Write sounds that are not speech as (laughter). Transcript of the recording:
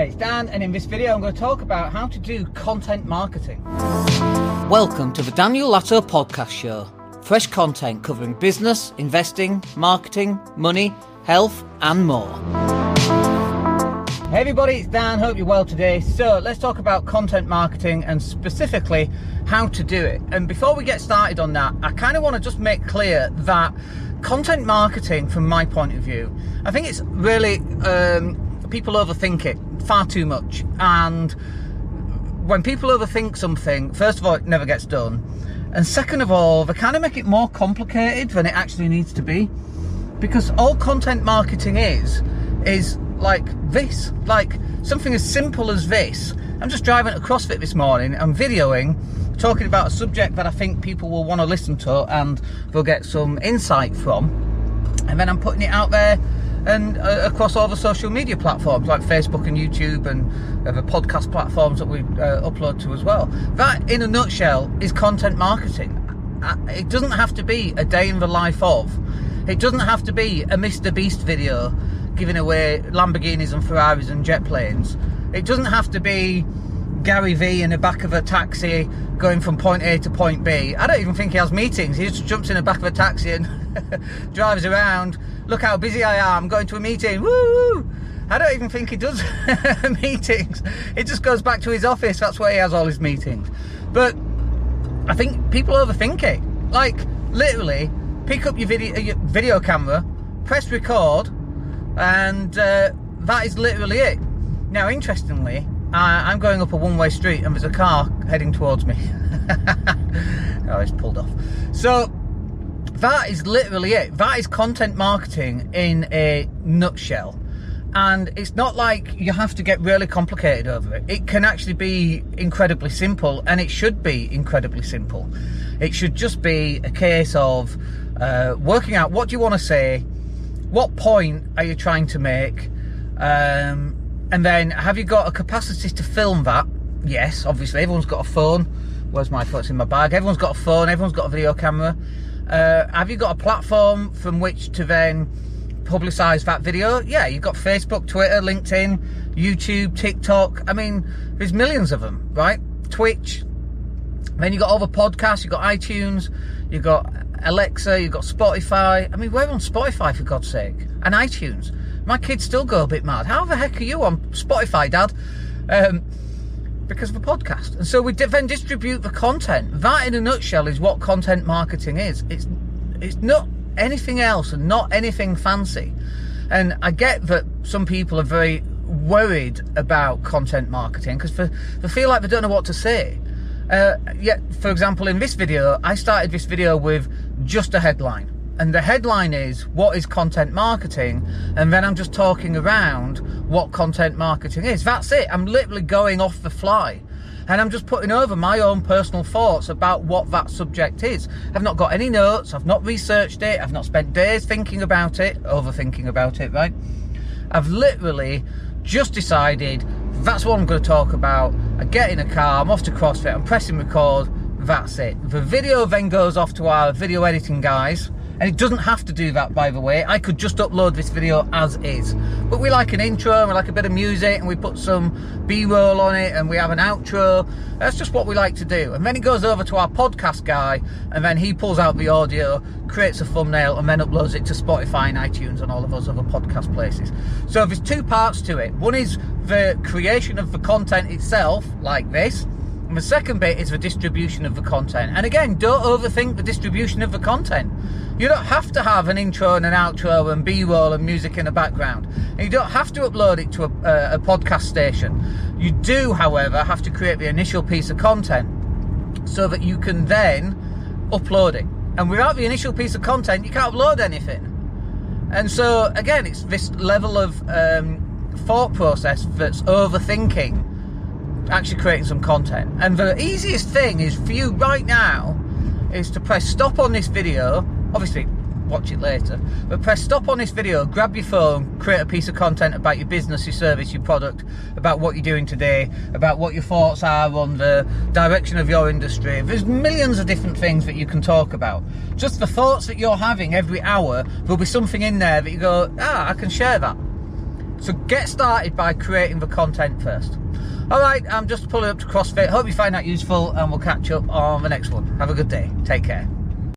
Hey, it's Dan, and in this video, I'm going to talk about how to do content marketing. Welcome to the Daniel Latto Podcast Show. Fresh content covering business, investing, marketing, money, health, and more. Hey, everybody, it's Dan. Hope you're well today. So, let's talk about content marketing and specifically how to do it. And before we get started on that, I kind of want to just make clear that content marketing, from my point of view, I think it's really um, people overthink it far too much. And when people overthink something, first of all, it never gets done. And second of all, they kind of make it more complicated than it actually needs to be. Because all content marketing is, is like this. Like something as simple as this. I'm just driving to CrossFit this morning, I'm videoing, talking about a subject that I think people will want to listen to and they'll get some insight from. And then I'm putting it out there and uh, across all the social media platforms like Facebook and YouTube and uh, the podcast platforms that we uh, upload to as well. That, in a nutshell, is content marketing. Uh, it doesn't have to be a day in the life of. It doesn't have to be a Mr. Beast video giving away Lamborghinis and Ferraris and jet planes. It doesn't have to be Gary Vee in the back of a taxi going from point A to point B. I don't even think he has meetings. He just jumps in the back of a taxi and (laughs) drives around. Look how busy I am, I'm going to a meeting. Woo! I don't even think he does (laughs) meetings. It just goes back to his office. That's where he has all his meetings. But I think people overthink it. Like literally, pick up your video your video camera, press record, and uh, that is literally it. Now, interestingly, I'm going up a one-way street and there's a car heading towards me. (laughs) oh, it's pulled off. So that is literally it. That is content marketing in a nutshell. And it's not like you have to get really complicated over it. It can actually be incredibly simple, and it should be incredibly simple. It should just be a case of uh, working out what do you want to say, what point are you trying to make, um, and then have you got a capacity to film that? Yes, obviously. Everyone's got a phone. Where's my phone? It's in my bag. Everyone's got a phone. Everyone's got a video camera. Uh, have you got a platform from which to then publicise that video? Yeah, you've got Facebook, Twitter, LinkedIn, YouTube, TikTok. I mean, there's millions of them, right? Twitch. Then you've got all the podcasts. You've got iTunes. You've got Alexa. You've got Spotify. I mean, we're on Spotify for God's sake. And iTunes. My kids still go a bit mad. How the heck are you on Spotify, Dad? Um, because of the podcast. And so we then distribute the content. That, in a nutshell, is what content marketing is. It's it's not anything else and not anything fancy. And I get that some people are very worried about content marketing because they, feel like they don't know what to say. Uh, yet, for example, in this video, I started this video with just a headline and the headline is what is content marketing? And then i'm just talking around what content marketing is. That's it. I'm literally going off the fly. And i'm just putting over my own personal thoughts about what that subject is. I've not got any notes. I've not researched it. I've not spent days thinking about it overthinking about it right? I've literally just decided that's what i'm going to talk about. I get in a car i'm off to crossfit i'm pressing record that's it. The video then goes off to our video editing guys and it doesn't have to do that, by the way. I could just upload this video as is. But we like an intro and we like a bit of music and we put some B-roll on it and we have an outro. That's just what we like to do. And then it goes over to our podcast guy and then he pulls out the audio, creates a thumbnail and then uploads it to Spotify and iTunes and all of those other podcast places. So there's two parts to it. One is the creation of the content itself, like this. And the second bit is the distribution of the content. And again, don't overthink the distribution of the content. You don't have to have an intro and an outro and B-roll and music in the background. And you don't have to upload it to a, a, a podcast station. You do, however, have to create the initial piece of content so that you can then upload it. And without the initial piece of content, you can't upload anything. And so, again, it's this level of um, thought process that's overthinking actually creating some content. And the easiest thing is for you right now is to press stop on this video obviously watch it later. But press stop on this video, grab your phone, create a piece of content about your business, your service, your product, about what you're doing today, about what your thoughts are on the direction of your industry. There's millions of different things that you can talk about. Just the thoughts that you're having every hour, there'll be something in there that you go, ah, I can share that. So get started by creating the content first. All right, I'm just pulling up to CrossFit. Hope you find that useful, and we'll catch up on the next one. Have a good day. Take care.